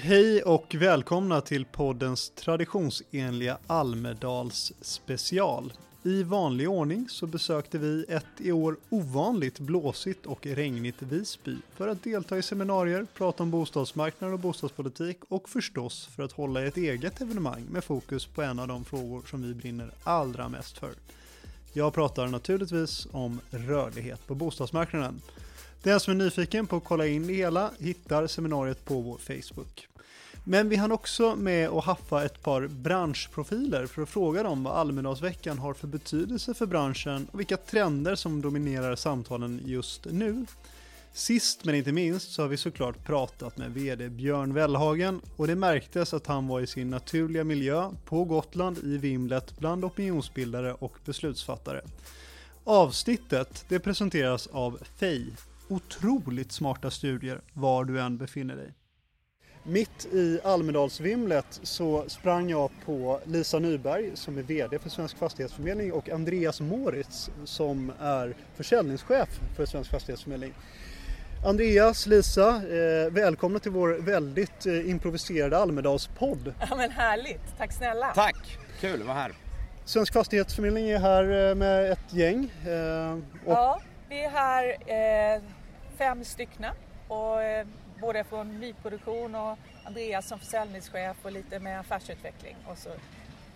Hej och välkomna till poddens traditionsenliga Almedals special. I vanlig ordning så besökte vi ett i år ovanligt blåsigt och regnigt Visby för att delta i seminarier, prata om bostadsmarknad och bostadspolitik och förstås för att hålla ett eget evenemang med fokus på en av de frågor som vi brinner allra mest för. Jag pratar naturligtvis om rörlighet på bostadsmarknaden. Den som är nyfiken på att kolla in det hela hittar seminariet på vår Facebook. Men vi hann också med att haffa ett par branschprofiler för att fråga dem vad Almedalsveckan har för betydelse för branschen och vilka trender som dominerar samtalen just nu. Sist men inte minst så har vi såklart pratat med VD Björn Wellhagen och det märktes att han var i sin naturliga miljö på Gotland i vimlet bland opinionsbildare och beslutsfattare. Avsnittet det presenteras av FEI, otroligt smarta studier var du än befinner dig. Mitt i Almedalsvimlet så sprang jag på Lisa Nyberg som är VD för Svensk Fastighetsförmedling och Andreas Moritz som är försäljningschef för Svensk Fastighetsförmedling. Andreas, Lisa, eh, välkomna till vår väldigt eh, improviserade Almedalspodd. Ja men härligt, tack snälla. Tack, kul att vara här. Svensk Fastighetsförmedling är här eh, med ett gäng. Eh, och... Ja, vi är här eh, fem styckna och eh, både från nyproduktion och Andreas som försäljningschef och lite med affärsutveckling och så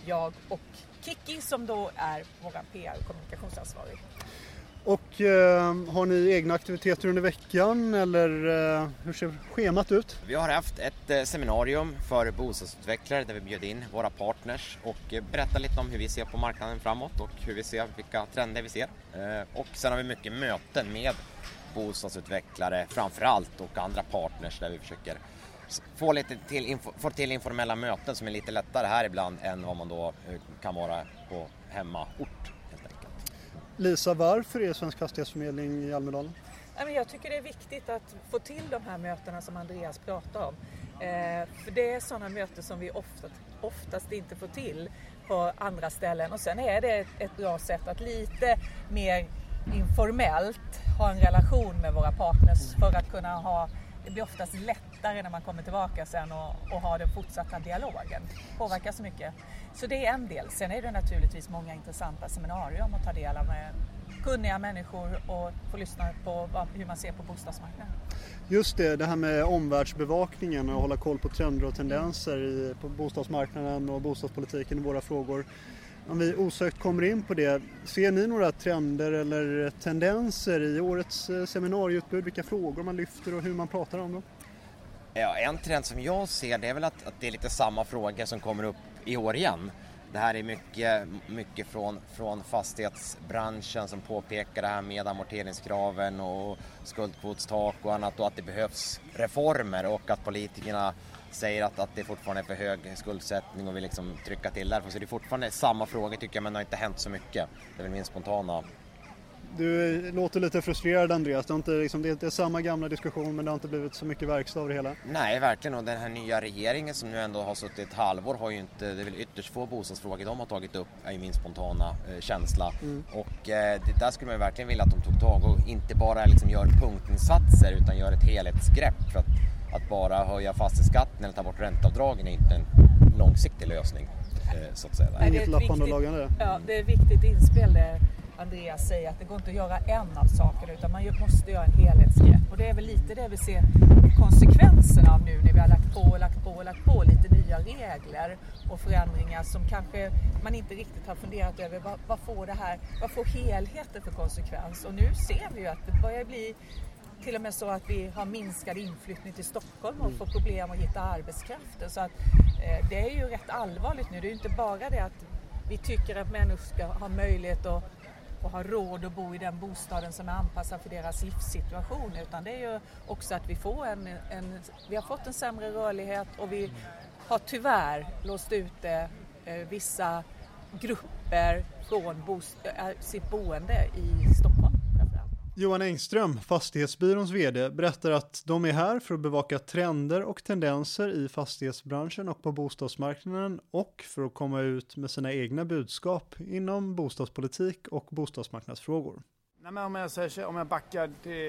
jag och Kiki som då är vår PR och kommunikationsansvarig. Och eh, har ni egna aktiviteter under veckan eller eh, hur ser schemat ut? Vi har haft ett eh, seminarium för bostadsutvecklare där vi bjöd in våra partners och eh, berättade lite om hur vi ser på marknaden framåt och hur vi ser, vilka trender vi ser. Eh, och sen har vi mycket möten med bostadsutvecklare framförallt och andra partners där vi försöker få, lite till, få till informella möten som är lite lättare här ibland än vad man då eh, kan vara på hemmaort. Helt enkelt. Lisa, varför är Svensk Fastighetsförmedling i Almedalen? Jag tycker det är viktigt att få till de här mötena som Andreas pratar om. Eh, för det är sådana möten som vi oftast, oftast inte får till på andra ställen och sen är det ett bra sätt att lite mer informellt ha en relation med våra partners för att kunna ha det blir oftast lättare när man kommer tillbaka sen och, och har den fortsatta dialogen. Påverkar så mycket. Så det är en del. Sen är det naturligtvis många intressanta seminarier att ta del av med kunniga människor och få lyssna på vad, hur man ser på bostadsmarknaden. Just det, det här med omvärldsbevakningen och hålla koll på trender och tendenser i, på bostadsmarknaden och bostadspolitiken i våra frågor. Om vi osökt kommer in på det, ser ni några trender eller tendenser i årets eh, seminarieutbud? Vilka frågor man lyfter och hur man pratar om dem? Ja, en trend som jag ser det är väl att, att det är lite samma frågor som kommer upp i år igen. Det här är mycket, mycket från, från fastighetsbranschen som påpekar det här med amorteringskraven och skuldkvotstak och annat och att det behövs reformer och att politikerna säger att, att det fortfarande är för hög skuldsättning och vill liksom trycka till där. Så det är fortfarande samma frågor tycker jag men det har inte hänt så mycket. Det är väl min spontana du låter lite frustrerad Andreas. Det är, inte, liksom, det är samma gamla diskussion men det har inte blivit så mycket verkstad av det hela. Nej, verkligen. Och den här nya regeringen som nu ändå har suttit ett halvår har ju inte, det är väl ytterst få bostadsfrågor de har tagit upp, är ju min spontana eh, känsla. Mm. Och eh, det där skulle man ju verkligen vilja att de tog tag och inte bara liksom gör punktinsatser utan gör ett helhetsgrepp. För att att bara höja fastighetsskatten eller ta bort ränteavdragen är inte en långsiktig lösning. Eh, så att säga. Inget lappande och lagande. Ja, det är ett viktigt inspel där Andreas säger att det går inte att göra en av sakerna utan man måste göra en helhetsgrepp. Och det är väl lite det vi ser konsekvenserna av nu när vi har lagt på och lagt på och lagt på lite nya regler och förändringar som kanske man inte riktigt har funderat över. Vad, vad får det här, vad får helheten för konsekvens? Och nu ser vi ju att det börjar bli till och med så att vi har minskad inflyttning till Stockholm och får problem att hitta arbetskraften. Så att, eh, det är ju rätt allvarligt nu. Det är ju inte bara det att vi tycker att människor ska ha möjlighet att och ha råd att bo i den bostaden som är anpassad för deras livssituation utan det är ju också att vi får en, en vi har fått en sämre rörlighet och vi har tyvärr låst ute eh, vissa grupper från bost, äh, sitt boende i Stockholm. Johan Engström, Fastighetsbyråns VD, berättar att de är här för att bevaka trender och tendenser i fastighetsbranschen och på bostadsmarknaden och för att komma ut med sina egna budskap inom bostadspolitik och bostadsmarknadsfrågor. Nej, men om, jag säger, om jag backar, det,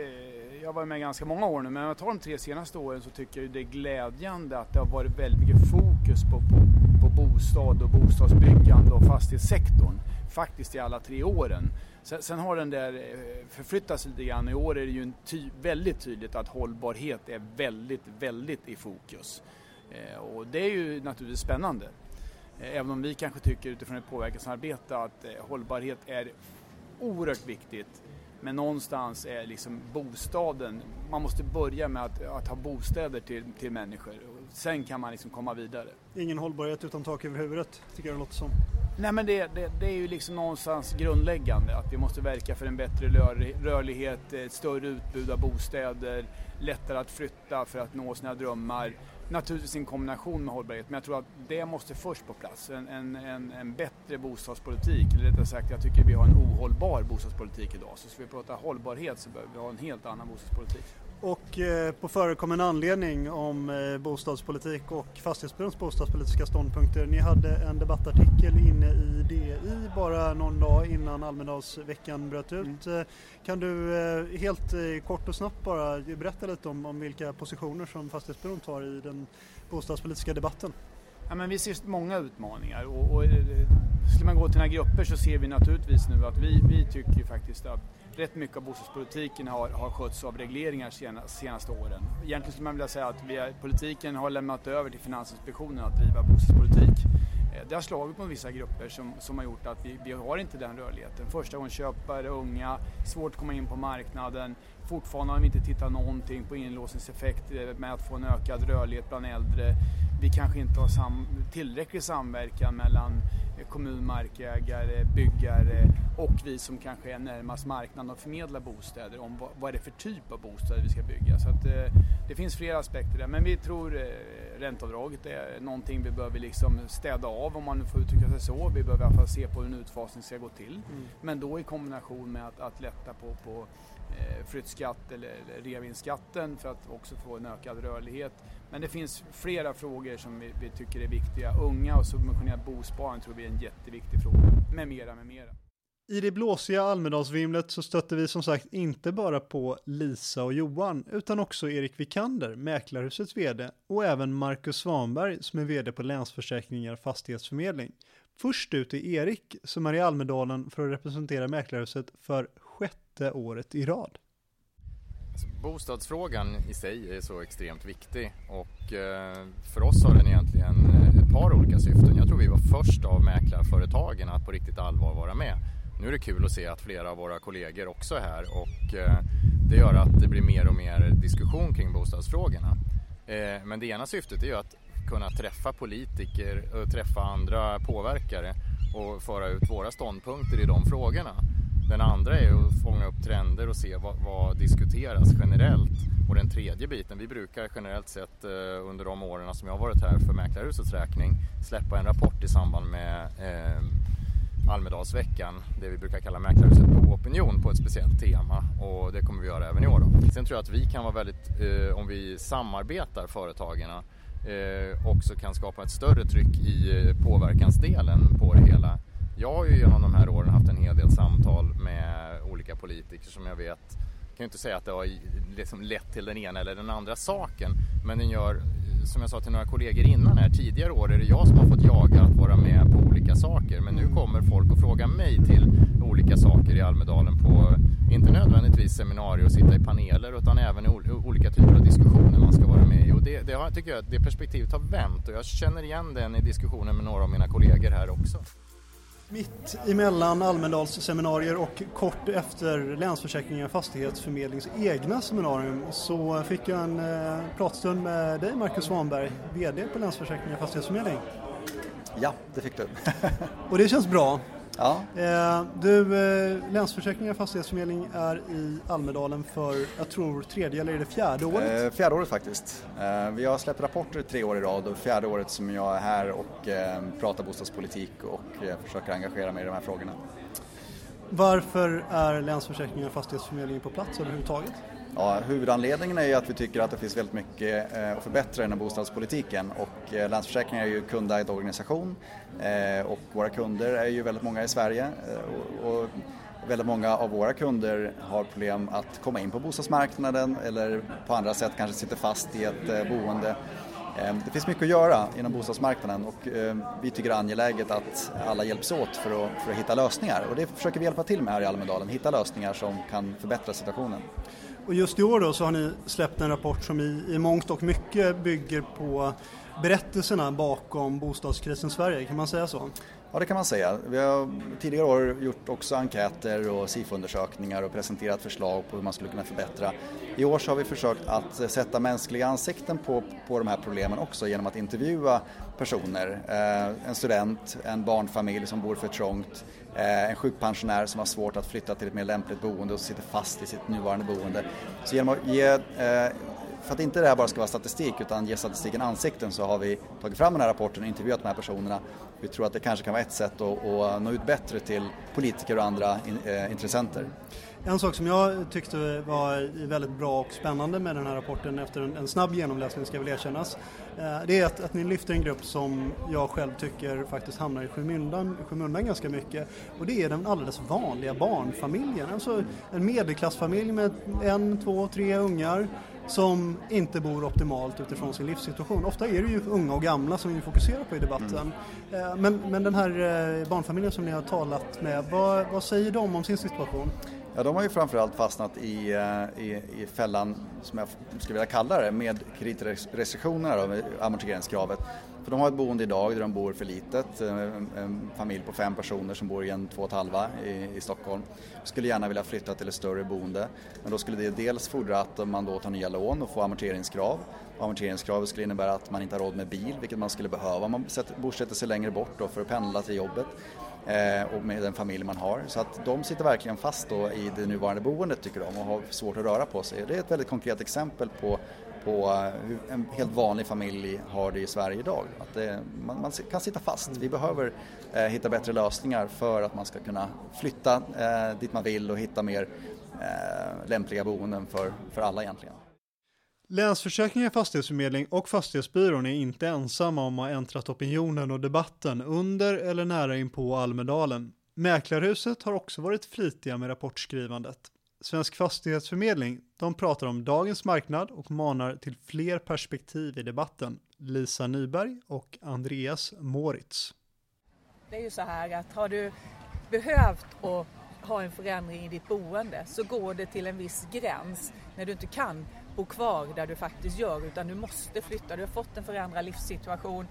jag har varit med ganska många år nu, men om jag tar de tre senaste åren så tycker jag det är glädjande att det har varit väldigt mycket fokus på, på, på bostad och bostadsbyggande och fastighetssektorn. Faktiskt i alla tre åren. Sen, sen har den där eh, förflyttats lite grann. I år är det ju ty, väldigt tydligt att hållbarhet är väldigt, väldigt i fokus. Eh, och det är ju naturligtvis spännande. Eh, även om vi kanske tycker utifrån ett påverkansarbete att eh, hållbarhet är oerhört viktigt. Men någonstans är liksom bostaden, man måste börja med att, att ha bostäder till, till människor. Sen kan man liksom komma vidare. Ingen hållbarhet utan tak över huvudet, tycker jag det låter som. Nej men det, det, det, är ju liksom någonstans grundläggande att vi måste verka för en bättre rörlighet, ett större utbud av bostäder, lättare att flytta för att nå sina drömmar naturligtvis i kombination med hållbarhet, men jag tror att det måste först på plats. En, en, en, en bättre bostadspolitik, eller rättare sagt jag tycker vi har en ohållbar bostadspolitik idag. Så ska vi prata hållbarhet så behöver vi ha en helt annan bostadspolitik. Och eh, på förekommen anledning om eh, bostadspolitik och Fastighetsbyråns bostadspolitiska ståndpunkter. Ni hade en debattartikel inne i DI bara någon dag innan Almedalsveckan bröt ut. Mm. Kan du eh, helt kort och snabbt bara berätta lite om, om vilka positioner som Fastighetsbyrån tar i den bostadspolitiska debatten? Ja, men vi ser många utmaningar och, och skulle man gå till några grupper så ser vi naturligtvis nu att vi, vi tycker faktiskt att rätt mycket av bostadspolitiken har, har skötts av regleringar senaste, senaste åren. Egentligen skulle man vilja säga att vi, politiken har lämnat över till Finansinspektionen att driva bostadspolitik. Eh, det har slagit på vissa grupper som, som har gjort att vi, vi har inte den rörligheten. Förstagångsköpare, unga, svårt att komma in på marknaden. Fortfarande har vi inte tittat någonting på inlåsningseffekter med att få en ökad rörlighet bland äldre. Vi kanske inte har sam tillräcklig samverkan mellan kommunmarkägare, byggare och vi som kanske är närmast marknaden och förmedlar bostäder om vad, vad är det för typ av bostäder vi ska bygga. Så att, eh, det finns flera aspekter där men vi tror eh, ränteavdraget är någonting vi behöver liksom städa av om man nu får uttrycka sig så. Vi behöver i alla fall se på hur en utfasning ska gå till. Mm. Men då i kombination med att, att lätta på, på eh, flyttskatt eller, eller reavinstskatten för att också få en ökad rörlighet. Men det finns flera frågor som vi, vi tycker är viktiga. Unga och subventionerat bosparande tror vi är en jätteviktig fråga. Med mera, med mera. I det blåsiga Almedalsvimlet så stötte vi som sagt inte bara på Lisa och Johan utan också Erik Vikander, Mäklarhusets vd och även Marcus Svanberg som är vd på Länsförsäkringar Fastighetsförmedling. Först ut är Erik som är i Almedalen för att representera Mäklarhuset för sjätte året i rad. Bostadsfrågan i sig är så extremt viktig och eh, för oss har den egentligen eh, ett par olika syften. Jag tror vi var först av mäklarföretagen att på riktigt allvar vara med. Nu är det kul att se att flera av våra kollegor också är här och eh, det gör att det blir mer och mer diskussion kring bostadsfrågorna. Men det ena syftet är ju att kunna träffa politiker och träffa andra påverkare och föra ut våra ståndpunkter i de frågorna. Den andra är att fånga upp trender och se vad, vad diskuteras generellt. Och den tredje biten, vi brukar generellt sett eh, under de åren som jag har varit här för Mäklarhusets räkning släppa en rapport i samband med eh, Almedalsveckan, det vi brukar kalla Mäklarhuset på opinion på ett speciellt tema och det kommer vi göra även i år. Då. Sen tror jag att vi kan vara väldigt, eh, om vi samarbetar företagen eh, också kan skapa ett större tryck i eh, påverkansdelen på det hela. Jag har ju genom de här åren haft en hel del samtal med olika politiker som jag vet, jag kan ju inte säga att det har liksom lett till den ena eller den andra saken, men den gör som jag sa till några kollegor innan här, tidigare år är det jag som har fått jaga att vara med på olika saker. Men nu kommer folk att fråga mig till olika saker i Almedalen på, inte nödvändigtvis seminarier och sitta i paneler, utan även i olika typer av diskussioner man ska vara med i. Och det, det har, tycker jag, det perspektivet har vänt och jag känner igen den i diskussionen med några av mina kollegor här också. Mitt emellan Almedalsseminarier och kort efter Länsförsäkringar Fastighetsförmedlings egna seminarium så fick jag en eh, pratstund med dig Marcus Svanberg, VD på Länsförsäkringar Fastighetsförmedling. Ja, det fick du. och det känns bra. Ja. Eh, du, eh, Länsförsäkringar Fastighetsförmedling är i Almedalen för, jag tror, tredje eller är det fjärde året? Eh, fjärde året faktiskt. Vi har släppt rapporter tre år i rad och fjärde året som jag är här och pratar bostadspolitik och försöker engagera mig i de här frågorna. Varför är Länsförsäkringar Fastighetsförmedling på plats överhuvudtaget? Ja, huvudanledningen är ju att vi tycker att det finns väldigt mycket eh, att förbättra inom bostadspolitiken och eh, Länsförsäkringar är ju kundägd organisation eh, och våra kunder är ju väldigt många i Sverige och väldigt många av våra kunder har problem att komma in på bostadsmarknaden eller på andra sätt kanske sitter fast i ett boende. Det finns mycket att göra inom bostadsmarknaden och vi tycker det är angeläget att alla hjälps åt för att, för att hitta lösningar och det försöker vi hjälpa till med här i Almedalen, hitta lösningar som kan förbättra situationen. Och just i år då så har ni släppt en rapport som i, i mångt och mycket bygger på berättelserna bakom bostadskrisen i Sverige, kan man säga så? Ja, det kan man säga. Vi har tidigare år gjort också enkäter och SIFO-undersökningar och presenterat förslag på hur man skulle kunna förbättra. I år så har vi försökt att sätta mänskliga ansikten på, på de här problemen också genom att intervjua personer. Eh, en student, en barnfamilj som bor för trångt, Eh, en sjukpensionär som har svårt att flytta till ett mer lämpligt boende och sitter fast i sitt nuvarande boende. Så genom att ge eh, för att inte det här bara ska vara statistik utan ge statistiken ansikten så har vi tagit fram den här rapporten och intervjuat de här personerna. Vi tror att det kanske kan vara ett sätt att, att nå ut bättre till politiker och andra eh, intressenter. En sak som jag tyckte var väldigt bra och spännande med den här rapporten efter en, en snabb genomläsning ska väl erkännas. Eh, det är att, att, ni lyfter en grupp som jag själv tycker faktiskt hamnar i skymundan, skymundan ganska mycket och det är den alldeles vanliga barnfamiljen. Alltså en medelklassfamilj med en, två, tre ungar som inte bor optimalt utifrån sin livssituation. Ofta är det ju unga och gamla som vi fokuserar på i debatten. Mm. Eh, men, men den här eh, barnfamiljen som ni har talat med, vad, vad säger de om sin situation? Ja, de har ju framförallt fastnat i, eh, i, i fällan, som jag skulle vilja kalla det, med kreditrestriktionerna, då, amorteringskravet. För de har ett boende idag där de bor för litet, eh, en, en familj på fem personer som bor i en två och ett halva i, i Stockholm. Skulle gärna vilja flytta till ett större boende, men då skulle det dels fordra att man då tar nya lån och får amorteringskrav. amorteringskravet skulle innebära att man inte har råd med bil, vilket man skulle behöva om man bosätter sig längre bort då för att pendla till jobbet eh, och med den familj man har. Så att de sitter verkligen fast då i det nuvarande boendet tycker de och har svårt att röra på sig. Det är ett väldigt konkret exempel på på eh, hur en helt vanlig familj har det i Sverige idag. Att det, man, man, kan sitta fast. Vi behöver eh, hitta bättre lösningar för att man ska kunna flytta eh, dit man vill och hitta mer eh, lämpliga boenden för, för alla egentligen. Länsförsäkringar Fastighetsförmedling och Fastighetsbyrån är inte ensamma om att ha äntrat opinionen och debatten under eller nära inpå Almedalen. Mäklarhuset har också varit flitiga med rapportskrivandet. Svensk Fastighetsförmedling, de pratar om dagens marknad och manar till fler perspektiv i debatten. Lisa Nyberg och Andreas Moritz. Det är ju så här att har du behövt att ha en förändring i ditt boende så går det till en viss gräns när du inte kan bo kvar där du faktiskt gör utan du måste flytta. Du har fått en förändrad livssituation.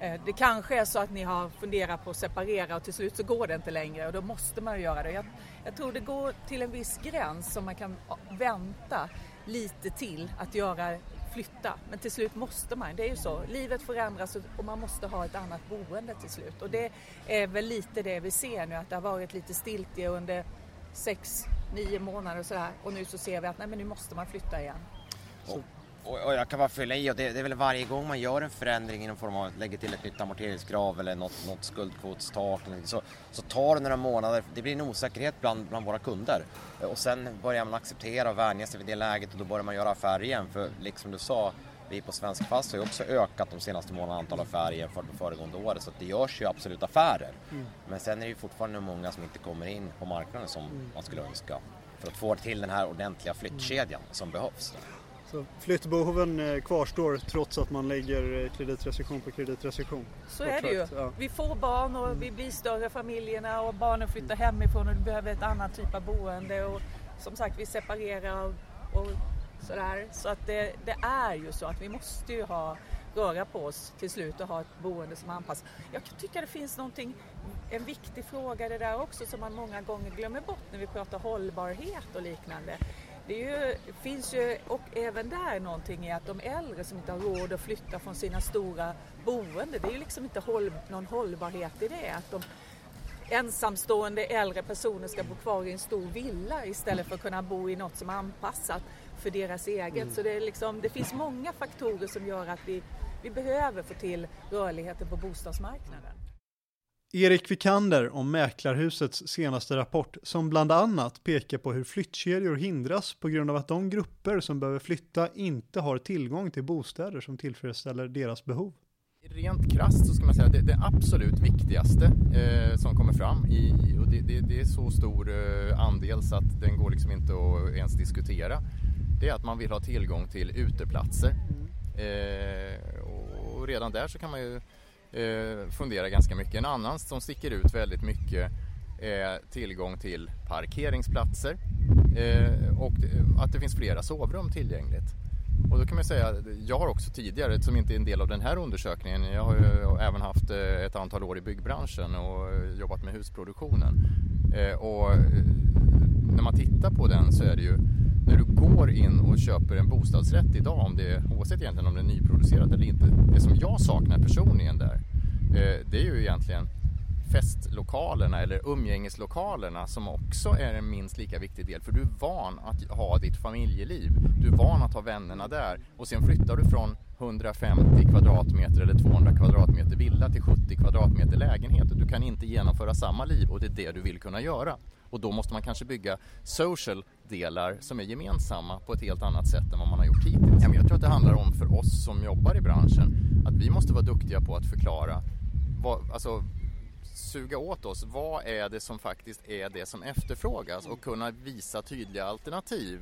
Eh, det kanske är så att ni har funderat på att separera och till slut så går det inte längre och då måste man ju göra det. Jag, jag tror det går till en viss gräns som man kan vänta lite till att göra flytta. Men till slut måste man, det är ju så. Livet förändras och man måste ha ett annat boende till slut. Och det är väl lite det vi ser nu, att det har varit lite stiltje under sex, nio månader och sådär. Och nu så ser vi att nej men nu måste man flytta igen. Och, och, och, jag kan bara fylla i, och det, det, är väl varje gång man gör en förändring i någon form av, lägger till ett nytt amorteringskrav eller något, något skuldkvotstak så, så tar det några månader, det blir en osäkerhet bland, bland våra kunder. Och sen börjar man acceptera och vänja sig vid det läget och då börjar man göra affärer igen. För liksom du sa, vi på Svensk Fast har ju också ökat de senaste månaderna antal affärer jämfört med föregående året så det görs ju absolut affärer. Mm. Men sen är det ju fortfarande många som inte kommer in på marknaden som mm. man skulle önska för att få till den här ordentliga flyttkedjan som behövs. Så flyttbehoven eh, kvarstår trots att man lägger eh, kreditrestriktion på kreditrestriktion. Så är det ju. Ja. Vi får barn och vi blir större familjerna och barnen flyttar hemifrån och du behöver ett annat typ av boende. Och som sagt, vi separerar och, och sådär. Så att det, det, är ju så att vi måste ju ha röra på oss till slut och ha ett boende som anpassas. Jag tycker det finns någonting, en viktig fråga det där också som man många gånger glömmer bort när vi pratar hållbarhet och liknande. Det ju, finns ju, och även där någonting i att de äldre som inte har råd att flytta från sina stora boenden, det är ju liksom inte håll, någon hållbarhet i det. Att de ensamstående äldre personer ska bo kvar i en stor villa istället för att kunna bo i något som är anpassat för deras eget. Mm. Så det, är liksom, det finns många faktorer som gör att vi, vi behöver få till rörligheten på bostadsmarknaden. Erik Vikander om Mäklarhusets senaste rapport som bland annat pekar på hur flyttkedjor hindras på grund av att de grupper som behöver flytta inte har tillgång till bostäder som tillfredsställer deras behov. Rent krasst så ska man säga att det, det absolut viktigaste eh, som kommer fram i, och det, det, det är så stor eh, andel så att den går liksom inte att ens diskutera. Det är att man vill ha tillgång till uteplatser. Eh, och redan där så kan man ju eh, fundera ganska mycket. En annan som sticker ut väldigt mycket är tillgång till parkeringsplatser eh, och att det finns flera sovrum tillgängligt. Och då kan man säga, jag har också tidigare, som inte är en del av den här undersökningen, jag har ju även haft eh, ett antal år i byggbranschen och jobbat med husproduktionen. Eh, och när man tittar på den så är det ju, när du går in och köper en bostadsrätt idag, om det oavsett egentligen om det är nyproducerat eller inte, det som jag saknar personligen där, eh, det är ju egentligen festlokalerna eller umgängeslokalerna som också är en minst lika viktig del. För du är van att ha ditt familjeliv. Du är van att ha vännerna där och sen flyttar du från 150 kvadratmeter eller 200 kvadratmeter villa till 70 kvadratmeter lägenhet. Du kan inte genomföra samma liv och det är det du vill kunna göra. Och då måste man kanske bygga social delar som är gemensamma på ett helt annat sätt än vad man har gjort hittills. Jag tror att det handlar om för oss som jobbar i branschen att vi måste vara duktiga på att förklara vad, alltså, suga åt oss vad är det som faktiskt är det som efterfrågas och kunna visa tydliga alternativ.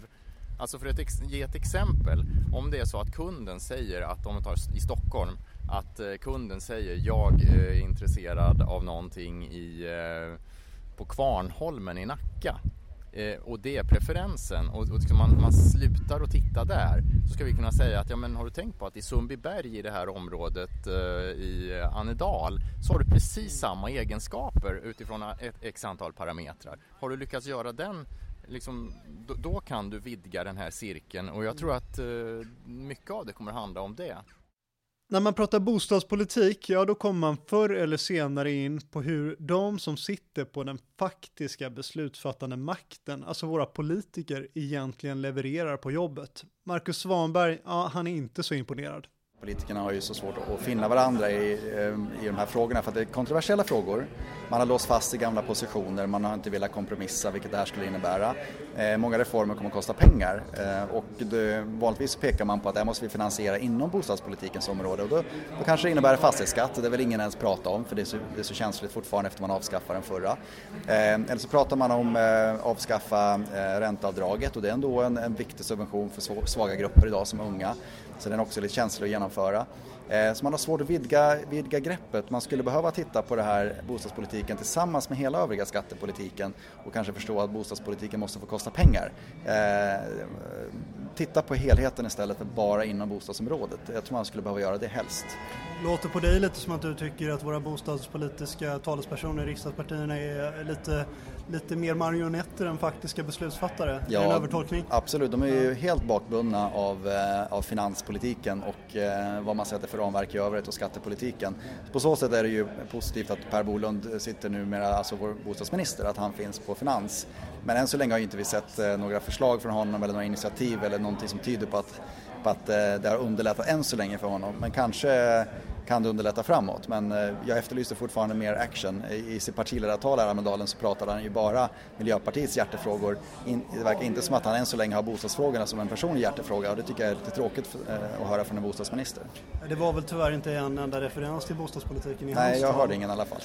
Alltså för att ge ett exempel, om det är så att kunden säger att, om vi tar i Stockholm, att eh, kunden säger jag eh, är intresserad av någonting i, eh, på Kvarnholmen i Nacka eh, och det är preferensen och, och liksom man, man slutar att titta där så ska vi kunna säga att ja men har du tänkt på att i Sundbyberg i det här området eh, i Annedal så har du precis samma egenskaper utifrån ett x antal parametrar. Har du lyckats göra den Liksom, då, då, kan du vidga den här cirkeln och jag tror att eh, mycket av det kommer handla om det. När man pratar bostadspolitik, ja då kommer man förr eller senare in på hur de som sitter på den faktiska beslutsfattande makten, alltså våra politiker, egentligen levererar på jobbet. Marcus Svanberg, ja han är inte så imponerad. Politikerna har ju så svårt att finna varandra i, ehm, i de här frågorna för att det är kontroversiella frågor. Man har låst fast i gamla positioner, man har inte velat kompromissa vilket det här skulle innebära. Eh, många reformer kommer att kosta pengar eh, och det, vanligtvis pekar man på att det här måste vi finansiera inom bostadspolitikens område och då, då kanske det innebär fastighetsskatt, det vill ingen ens prata om för det är så, det är så känsligt fortfarande efter man avskaffar den förra. Eh, eller så pratar man om eh, avskaffa eh, ränteavdraget och det är ändå en, en viktig subvention för svaga grupper idag som unga. Så den är också lite känslig att genomföra. Eh, så man har svårt att vidga, vidga greppet. Man skulle behöva titta på det här bostadspolitiken tillsammans med hela övriga skattepolitiken och kanske förstå att bostadspolitiken måste få kosta pengar. Eh, titta på helheten istället för bara inom bostadsområdet. Jag tror man skulle behöva göra det helst. Låter på dig lite som att du tycker att våra bostadspolitiska talespersoner i riksdagspartierna är lite, lite mer marionetter än faktiska beslutsfattare. Ja, en övertolkning? Absolut, de är ju helt bakbundna av, eh, av finanspolitiken och eh, vad man sätter för ramverk i övrigt och skattepolitiken. På så sätt är det ju positivt att Per Bolund sitter numera, alltså vår bostadsminister, att han finns på finans. Men än så länge har inte vi sett eh, några förslag från honom eller några initiativ eller någonting som tyder på att att det har underlättat än så länge för honom. Men kanske kan det underlätta framåt. Men eh, jag efterlyser fortfarande mer action. I sitt partiledartal här i Almedalen så pratade han ju bara Miljöpartiets hjärtefrågor. Det verkar inte som att han än så länge har bostadsfrågorna som en personlig hjärtefråga och det tycker jag är lite tråkigt eh, att höra från en bostadsminister. Det var väl tyvärr inte en enda referens till bostadspolitiken i hans Nej, jag hörde ingen i alla fall.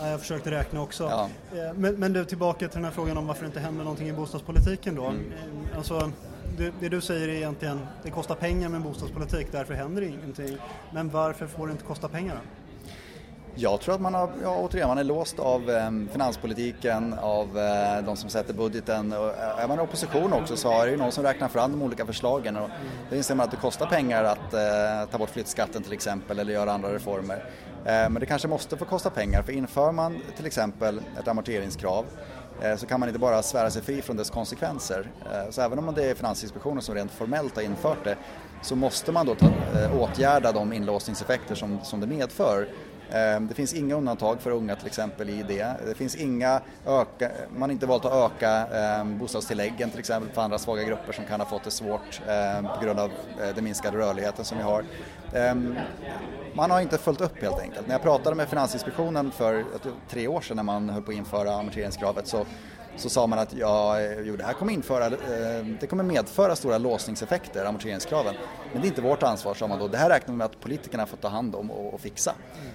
Ja, jag försökte räkna också. Ja. Eh, men, men du, tillbaka till den här frågan om varför det inte händer någonting i bostadspolitiken då. Mm. Alltså, det, det, du säger är egentligen det kostar pengar med bostadspolitik, därför händer det ingenting. Men varför får det inte kosta pengar då? Jag tror att man, har, ja, återigen, man är låst av eh, finanspolitiken, av eh, de som sätter budgeten. Och, eh, är man i opposition också så är det ju någon som räknar fram de olika förslagen. Och då inser man att det kostar pengar att eh, ta bort flyttskatten till exempel eller göra andra reformer. Eh, men det kanske måste få kosta pengar för inför man till exempel ett amorteringskrav Eh, så kan man inte bara svära sig fri från dess konsekvenser. Eh, så även om det är Finansinspektionen som rent formellt har infört det så måste man då ta, eh, åtgärda de inlåsningseffekter som, som det medför. Det finns inga undantag för unga till exempel i det. Det finns inga öka, man har inte valt att öka bostadstilläggen till exempel för andra svaga grupper som kan ha fått det svårt på grund av den minskade rörligheten som vi har Ehm, man har inte följt upp helt enkelt. När jag pratade med Finansinspektionen för tre år sedan när man höll på att införa amorteringskravet så så sa man att ja, eh, jo, det här kommer, införa, ehm, det kommer medföra stora låsningseffekter, amorteringskraven. Men det är inte vårt ansvar, sa man då. Det här räknar vi med att politikerna får ta hand om och, och fixa.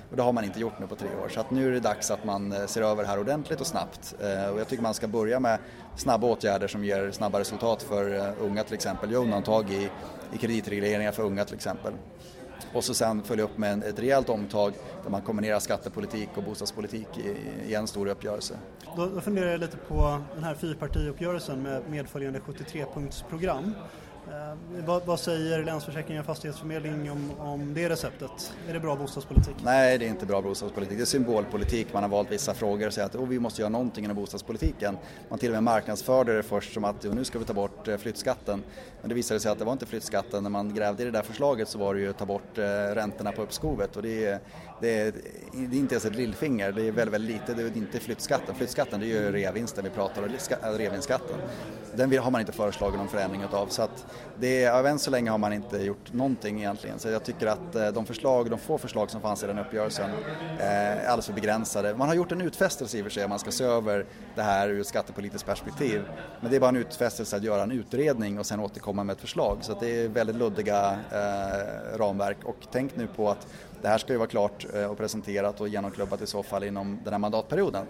Och det har man inte gjort nu på tre år. Så att nu är det dags att man eh, ser över det här ordentligt och snabbt. Eh, och jag tycker man ska börja med snabba åtgärder som ger snabba resultat för unga till exempel. Gör undantag i, i kreditregleringar för unga till exempel och så sen följa upp med ett rejält omtag där man kombinerar skattepolitik och bostadspolitik i, en stor uppgörelse. Då, då funderar jag lite på den här fyrpartiuppgörelsen med medföljande 73-punktsprogram. Eh, vad, vad, säger Länsförsäkringar Fastighetsförmedling om, om det receptet? Är det bra bostadspolitik? Nej, det är inte bra bostadspolitik. Det är symbolpolitik. Man har valt vissa frågor och säger att oh, vi måste göra någonting inom bostadspolitiken. Man till och med marknadsförde det först som att nu ska vi ta bort eh, flyttskatten. Men det visade sig att det var inte flyttskatten. När man grävde i det där förslaget så var det ju att ta bort eh, räntorna på uppskovet och det är, det är, det är inte ens ett lillfinger. Det är väldigt, väldigt lite. Det är inte flyttskatten. Flyttskatten det är ju reavinsten vi pratar om, äh, reavinstskatten. Den har man inte föreslagit någon förändring utav. Så att det, är, äh, än så länge har man inte gjort någonting egentligen. Så jag tycker att äh, de förslag, de få förslag som fanns i den uppgörelsen är alldeles för begränsade. Man har gjort en utfästelse i och för sig, man ska se över det här ur ett skattepolitiskt perspektiv. Men det är bara en utfästelse att göra en utredning och sen återkomma med ett förslag. Så det är väldigt luddiga eh, ramverk och tänk nu på att det här ska ju vara klart eh, och presenterat och genomklubbat i så fall inom den här mandatperioden.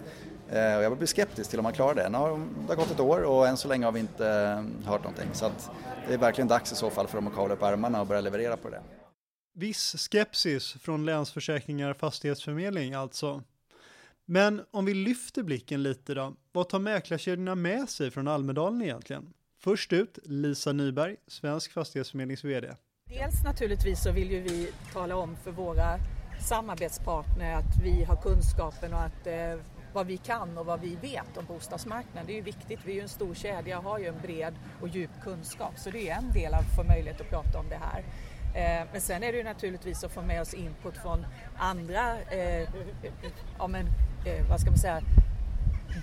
Eh, och jag blir skeptisk till om man klarar det. Nu har det har gått ett år och än så länge har vi inte eh, hört någonting. Så att det är verkligen dags i så fall för dem att kavla upp ärmarna och börja leverera på det. Viss skepsis från Länsförsäkringar Fastighetsförmedling alltså. Men om vi lyfter blicken lite då, vad tar mäklarkedjorna med sig från Almedalen egentligen? Först ut, Lisa Nyberg, Svensk Fastighetsförmedlings VD. Dels naturligtvis så vill ju vi tala om för våra samarbetspartner att vi har kunskapen och att eh, vad vi kan och vad vi vet om bostadsmarknaden. Det är ju viktigt. Vi är ju en stor kedja och har ju en bred och djup kunskap så det är en del av att få möjlighet att prata om det här. Eh, men sen är det ju naturligtvis att få med oss input från andra, eh, ja men, eh, vad ska man säga,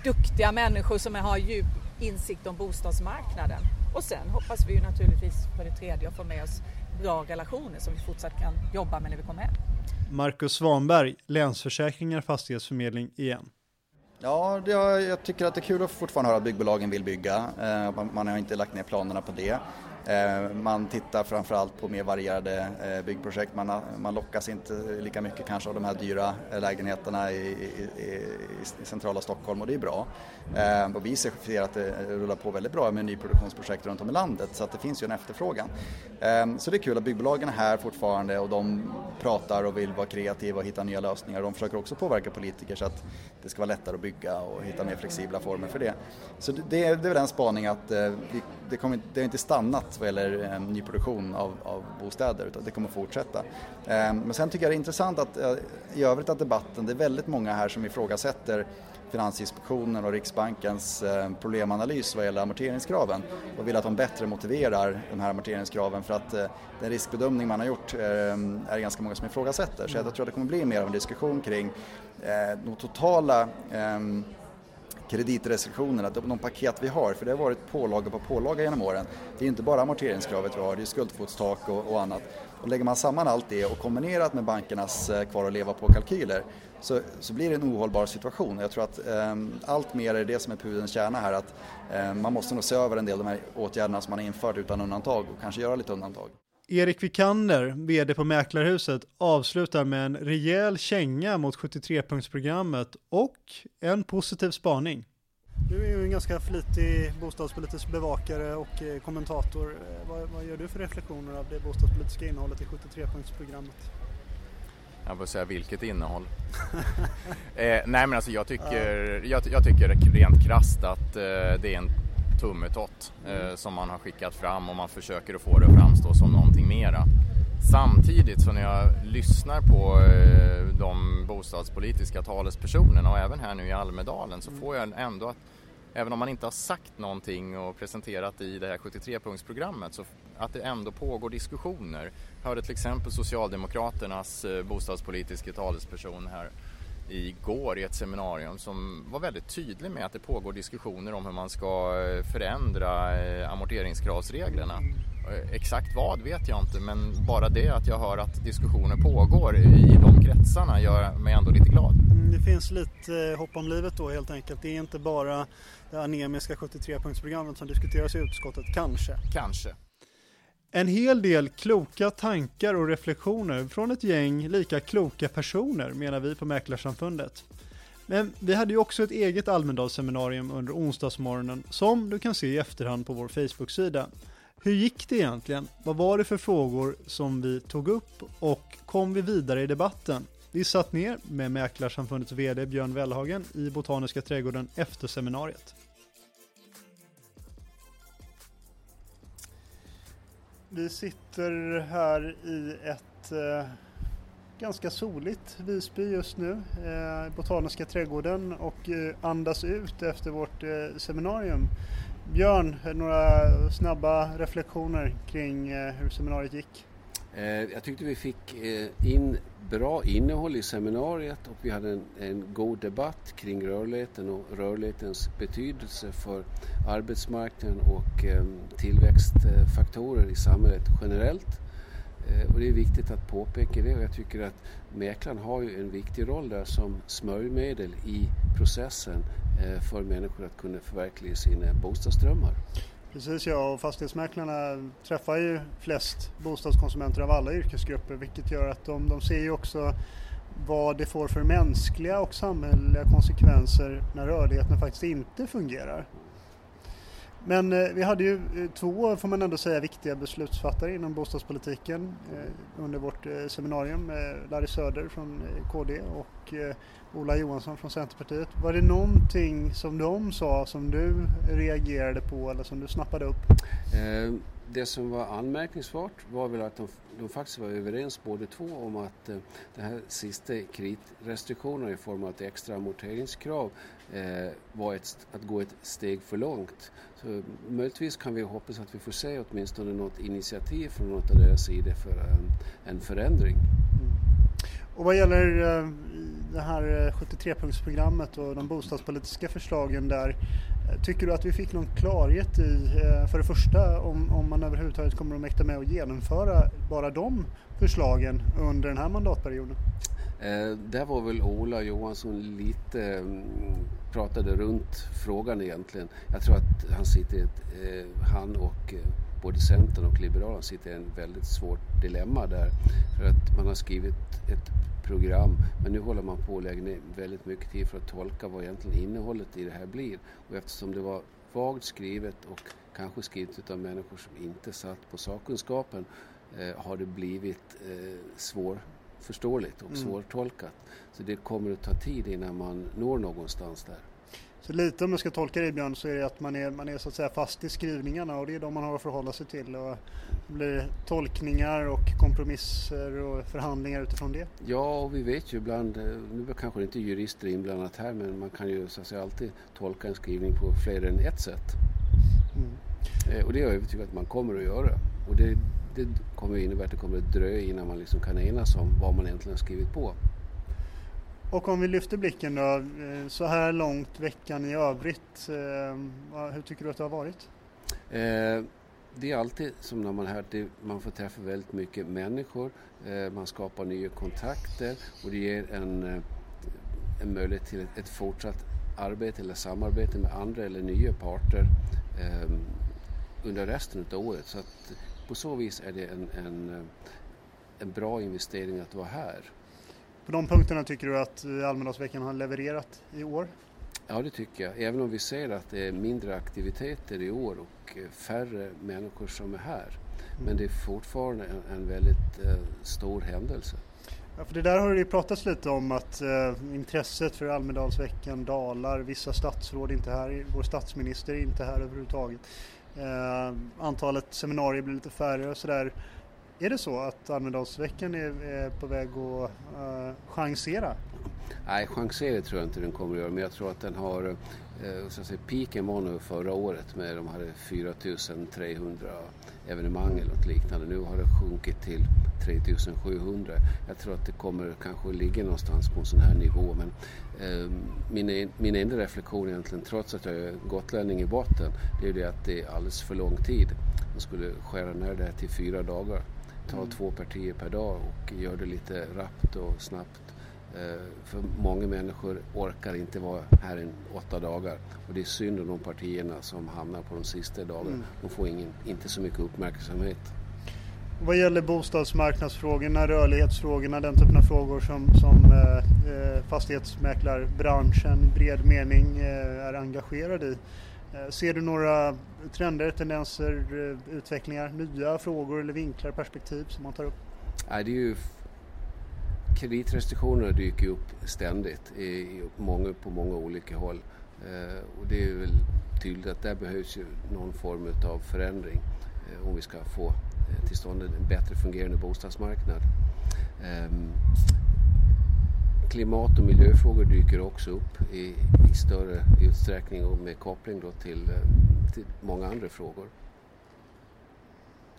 duktiga människor som har djup insikt om bostadsmarknaden. Och sen hoppas vi ju naturligtvis för det tredje att få med oss bra relationer som vi fortsatt kan jobba med när vi kommer hem. Marcus Svanberg, Länsförsäkringar Fastighetsförmedling igen. Ja, det, jag tycker att det är kul att fortfarande höra att byggbolagen vill bygga. Eh, man, man har inte lagt ner planerna på det. Eh, man tittar framförallt på mer varierade eh, byggprojekt. Man, man lockas inte lika mycket kanske av de här dyra eh, lägenheterna i, i, i, centrala Stockholm och det är bra. Och vi ser att det rullar på väldigt bra med nyproduktionsprojekt runt om i landet så att det finns ju en efterfrågan. Så det är kul att byggbolagen är här fortfarande och de pratar och vill vara kreativa och hitta nya lösningar. De försöker också påverka politiker så att det ska vara lättare att bygga och hitta mer flexibla former för det. Så det, det är väl en spaning att vi, det, kommer, det har inte stannat vad gäller eh, nyproduktion av, av bostäder utan det kommer fortsätta. Eh, men sen tycker jag det är intressant att eh, i övrigt att debatten, det är väldigt många här som ifrågasätter Finansinspektionen och Riksbankens eh, problemanalys vad gäller amorteringskraven och vill att de bättre motiverar de här amorteringskraven för att eh, den riskbedömning man har gjort eh, är det ganska många som ifrågasätter. Så jag tror att det kommer bli mer av en diskussion kring de totala kreditrestriktionerna, de paket vi har, för det har varit pålaga på pålaga genom åren. Det är inte bara amorteringskravet vi har, det är skuldkvotstak och, och annat. Och lägger man samman allt det och kombinerat med bankernas eh, kvar att leva på-kalkyler så, så blir det en ohållbar situation. Jag tror att eh, allt mer är det som är pudelns kärna här, att eh, man måste nog se över en del av de här åtgärderna som man har infört utan undantag och kanske göra lite undantag. Erik Vikander, vd på Mäklarhuset, avslutar med en rejäl känga mot 73-punktsprogrammet och en positiv spaning. Du är ju en ganska flitig bostadspolitisk bevakare och eh, kommentator. Eh, vad, vad gör du för reflektioner av det bostadspolitiska innehållet i 73-punktsprogrammet? Jag får säga vilket innehåll. eh, nej men alltså jag tycker, jag, jag tycker rent krasst att eh, det är en tummetott eh, som man har skickat fram och man försöker att få det att framstå som någonting mera. Samtidigt så när jag lyssnar på eh, de bostadspolitiska talespersonerna och även här nu i Almedalen så får jag ändå att även om man inte har sagt någonting och presenterat i det här 73-punktsprogrammet så att det ändå pågår diskussioner. Jag hörde till exempel Socialdemokraternas eh, bostadspolitiska talesperson här igår i ett seminarium som var väldigt tydlig med att det pågår diskussioner om hur man ska eh, förändra eh, amorteringskravsreglerna. Eh, exakt vad vet jag inte men bara det att jag hör att diskussioner pågår i de kretsarna gör mig ändå lite glad. Mm, det finns lite hopp om livet då helt enkelt. Det är inte bara det anemiska 73-punktsprogrammet som diskuteras i utskottet, kanske. Kanske. En hel del kloka tankar och reflektioner från ett gäng lika kloka personer menar vi på Mäklarsamfundet. Men vi hade ju också ett eget Almedalsseminarium under onsdagsmorgonen som du kan se i efterhand på vår Facebook-sida. Hur gick det egentligen? Vad var det för frågor som vi tog upp och kom vi vidare i debatten? Vi satt ner med Mäklarsamfundets VD Björn Wellhagen i Botaniska trädgården efter seminariet. Vi sitter här i ett eh, ganska soligt Visby just nu, eh, Botaniska trädgården och eh, andas ut efter vårt eh, seminarium. Björn, några snabba reflektioner kring eh, hur seminariet gick? Eh, jag tyckte vi fick eh, in bra innehåll i seminariet och vi hade en, en god debatt kring rörligheten och rörlighetens betydelse för arbetsmarknaden och eh, tillväxtfaktorer i samhället generellt. Och det är viktigt att påpeka det och jag tycker att mäklaren har ju en viktig roll där som smörjmedel i processen för människor att kunna förverkliga sina bostadsdrömmar. Precis ja, och fastighetsmäklarna träffar ju flest bostadskonsumenter av alla yrkesgrupper vilket gör att de, de ser ju också vad det får för mänskliga och samhälleliga konsekvenser när rörligheten faktiskt inte fungerar. Men eh, vi hade ju eh, två, får man ändå säga, viktiga beslutsfattare inom bostadspolitiken eh, under vårt eh, seminarium. Larry Söder från eh, KD och eh, Ola Johansson från Centerpartiet. Var det någonting som de sa som du reagerade på eller som du snappade upp? Eh, det som var anmärkningsvärt var väl att de, de faktiskt var överens båda två om att eh, det här sista kreditrestriktionerna i form av ett extra amorteringskrav eh, var ett, att gå ett steg för långt. Så möjligtvis kan vi hoppas att vi får se åtminstone något initiativ från något av deras sida för en, en förändring. Mm. Och vad gäller eh, det här eh, 73-punktsprogrammet och de bostadspolitiska förslagen där Tycker du att vi fick någon klarhet i, eh, för det första, om, om man överhuvudtaget kommer att mäkta med att genomföra bara de förslagen under den här mandatperioden? Eh, där var väl Ola Johansson lite, mm, pratade runt frågan egentligen. Jag tror att han sitter, ett, eh, han och eh, både Centern och Liberalerna sitter i en väldigt svårt dilemma där. För att man har skrivit ett program. Men nu håller man på att lägga ner väldigt mycket tid för att tolka vad egentligen innehållet i det här blir. Och eftersom det var vagt skrivet och kanske skrivet av människor som inte satt på sakkunskapen eh, har det blivit eh, svårförståeligt och mm. svårtolkat. Så det kommer att ta tid innan man når någonstans där. Så lite om jag ska tolka det Björn så är det att man är, man är så att säga fast i skrivningarna och det är de man har att förhålla sig till. Och det blir tolkningar och kompromisser och förhandlingar utifrån det. Ja, och vi vet ju ibland, eh, nu är kanske inte jurister inblandat här, men man kan ju så att säga alltid tolka en skrivning på fler än ett sätt. Mm. Eh, och det är jag övertygad att man kommer att göra. Och det, det kommer att innebära att det kommer att dröja innan man liksom kan enas om vad man egentligen har skrivit på. Och om vi lyfter blicken då, eh, så här långt veckan i övrigt, eh, hur tycker du att det har varit? Eh, det är alltid som när man är här, man får träffa väldigt mycket människor, eh, man skapar nya kontakter och det ger en, en möjlighet till ett fortsatt arbete eller samarbete med andra eller nya parter under resten av året. Så att på så vis är det en, en, en bra investering att vara här. På de punkterna tycker du att eh, Almedalsveckan har levererat i år? Ja, det tycker jag. Även om vi ser att det är mindre aktiviteter i år och eh, färre människor som är här. Mm. Men det är fortfarande en, en väldigt eh, stor händelse. Ja, för det där har det pratats lite om att eh, intresset för Almedalsveckan dalar. Vissa statsråd är inte här, vår statsminister är inte här överhuvudtaget. Eh, antalet seminarier blir lite färre och sådär. Är det så att Almedalsveckan är, är på väg att uh, chansera? Nej, chansera tror jag inte den kommer att göra, men jag tror att den har eh, så att säga, piken var nog förra året med de hade 4300 evenemang eller något liknande. Nu har det sjunkit till 3700. Jag tror att det kommer kanske ligga någonstans på en sån här nivå. Men eh, min, min enda reflektion egentligen, trots att jag är gotlänning i botten, det är ju det att det är alldeles för lång tid. Man skulle skära ner det här till fyra dagar. Ta två partier per dag och göra det lite rappt och snabbt. Eh, för många människor orkar inte vara här i åtta dagar och det är synd om de partierna som hamnar på de sista dagarna. Mm. De får ingen, inte så mycket uppmärksamhet. Vad gäller bostadsmarknadsfrågorna, rörlighetsfrågorna, den typen av frågor som, som eh, eh fastighetsmäklarbranschen i bred mening eh, är engagerad i. Eh, ser du några trender, tendenser, eh, utvecklingar, nya frågor eller vinklar, perspektiv som man tar upp? Nej, det är ju kreditrestriktionerna dyker upp ständigt i, många, på många olika håll. Eh, och det är väl tydligt att där behövs ju någon form av förändring om vi ska få till stånd en bättre fungerande bostadsmarknad. Ehm, Klimat och miljöfrågor dyker också upp i, i större utsträckning och med koppling då till, eh, till många andra frågor.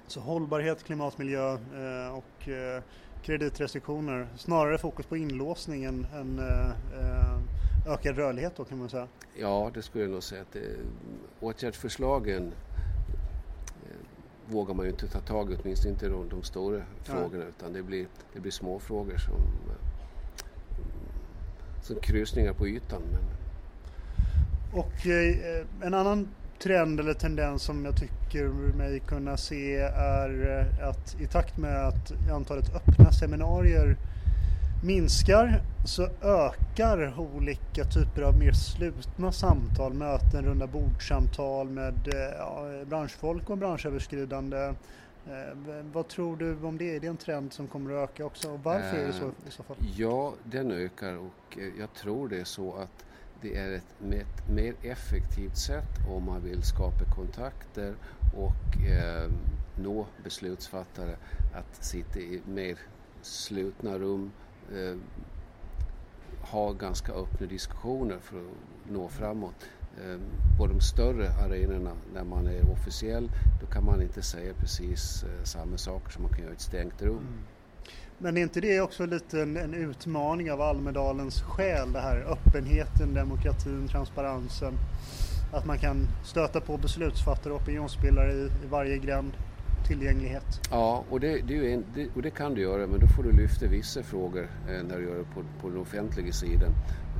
Så hållbarhet, klimat, miljö eh, och eh, kreditrestriktioner. Snarare fokus på inlåsning än, än äh, ökad rörlighet då kan man säga. Ja, det skulle jag nog säga. Att det, åtgärdsförslagen eh, vågar man ju inte ta tag i, åtminstone inte de, de stora ja. frågorna utan det blir, det blir små frågor som, som krusningar på ytan. Men... Och eh, en annan trend eller tendens som jag tycker mig kunna se är eh, att i takt med att antalet öppna seminarier minskar så ökar olika typer av mer slutna samtal, möten, runda bordsamtal med eh, ja, branschfolk och branschöverskridande. Eh, vad tror du om det? Är det en trend som kommer att öka också och varför är det så i så fall? Ja, den ökar och jag tror det är så att det är ett, ett mer effektivt sätt om man vill skapa kontakter och eh, nå beslutsfattare att sitta i mer slutna rum, eh, ha ganska öppna diskussioner för att nå framåt. Eh, på de större arenorna där man är officiell då kan man inte säga precis eh, samma saker som man kan göra i ett stängt rum. Mm. Men är inte det också lite en, en utmaning av Almedalens själ, det här öppenheten, demokratin, transparensen? Att man kan stöta på beslutsfattare och opinionsbildare i, i varje gränd tillgänglighet. Ja, och det, det, en, det, och det, kan du göra, men då får du lyfta vissa frågor eh, när du gör det på, på den offentliga sidan.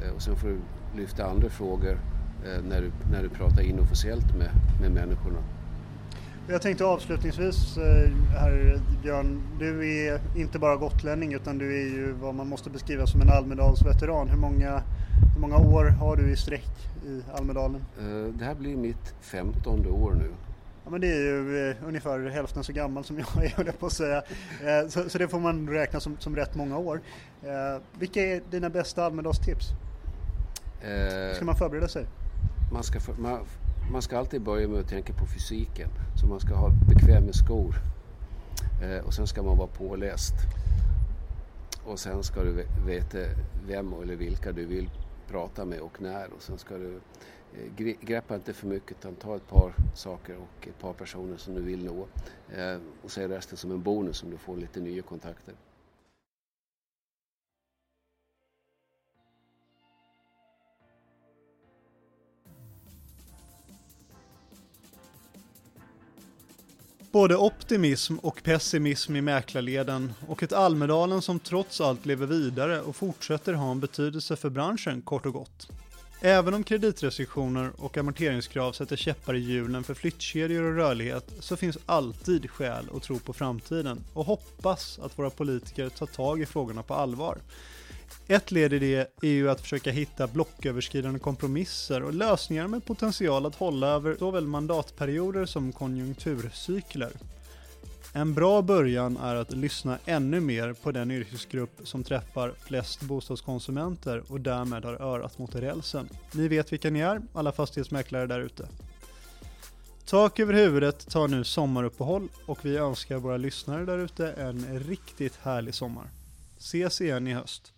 Eh, och sen får du lyfta andra frågor när, du, när du pratar inofficiellt med, med människorna. Jag tänkte avslutningsvis eh, här Björn, du är inte bara gotlänning utan du är ju vad man måste beskriva som en Almedalsveteran. Hur många, hur många år har du i sträck i Almedalen? Eh, det här blir mitt femtonde år nu. Ja, men det är ju eh, ungefär hälften så gammal som jag är, höll på att säga. Så, så, det får man räkna som, som rätt många år. Vilka är dina bästa Almedalstips? Hur ska man förbereda sig? Man ska, man, man ska alltid börja med att tänka på fysiken. Så man ska ha bekväma skor. Eh, och sen ska man vara påläst. Och sen ska du veta vem eller vilka du vill prata med och när. Och sen ska du eh, greppa inte för mycket utan ta ett par saker och ett par personer som du vill nå. Eh, och se resten som en bonus om du får lite nya kontakter. Både optimism och pessimism i mäklarleden och ett Almedalen som trots allt lever vidare och fortsätter ha en betydelse för branschen kort och gott. Även om kreditrestriktioner och amorteringskrav sätter käppar i hjulen för flyttkedjor och rörlighet så finns alltid skäl att tro på framtiden och hoppas att våra politiker tar tag i frågorna på allvar. Ett led i det är ju att försöka hitta blocköverskridande kompromisser och lösningar med potential att hålla över såväl mandatperioder som konjunkturcykler. En bra början är att lyssna ännu mer på den yrkesgrupp som träffar flest bostadskonsumenter och därmed har örat mot rälsen. Ni vet vilka ni är, alla fastighetsmäklare där ute. Tak över huvudet tar nu sommaruppehåll och vi önskar våra lyssnare där ute en riktigt härlig sommar. Ses igen i höst.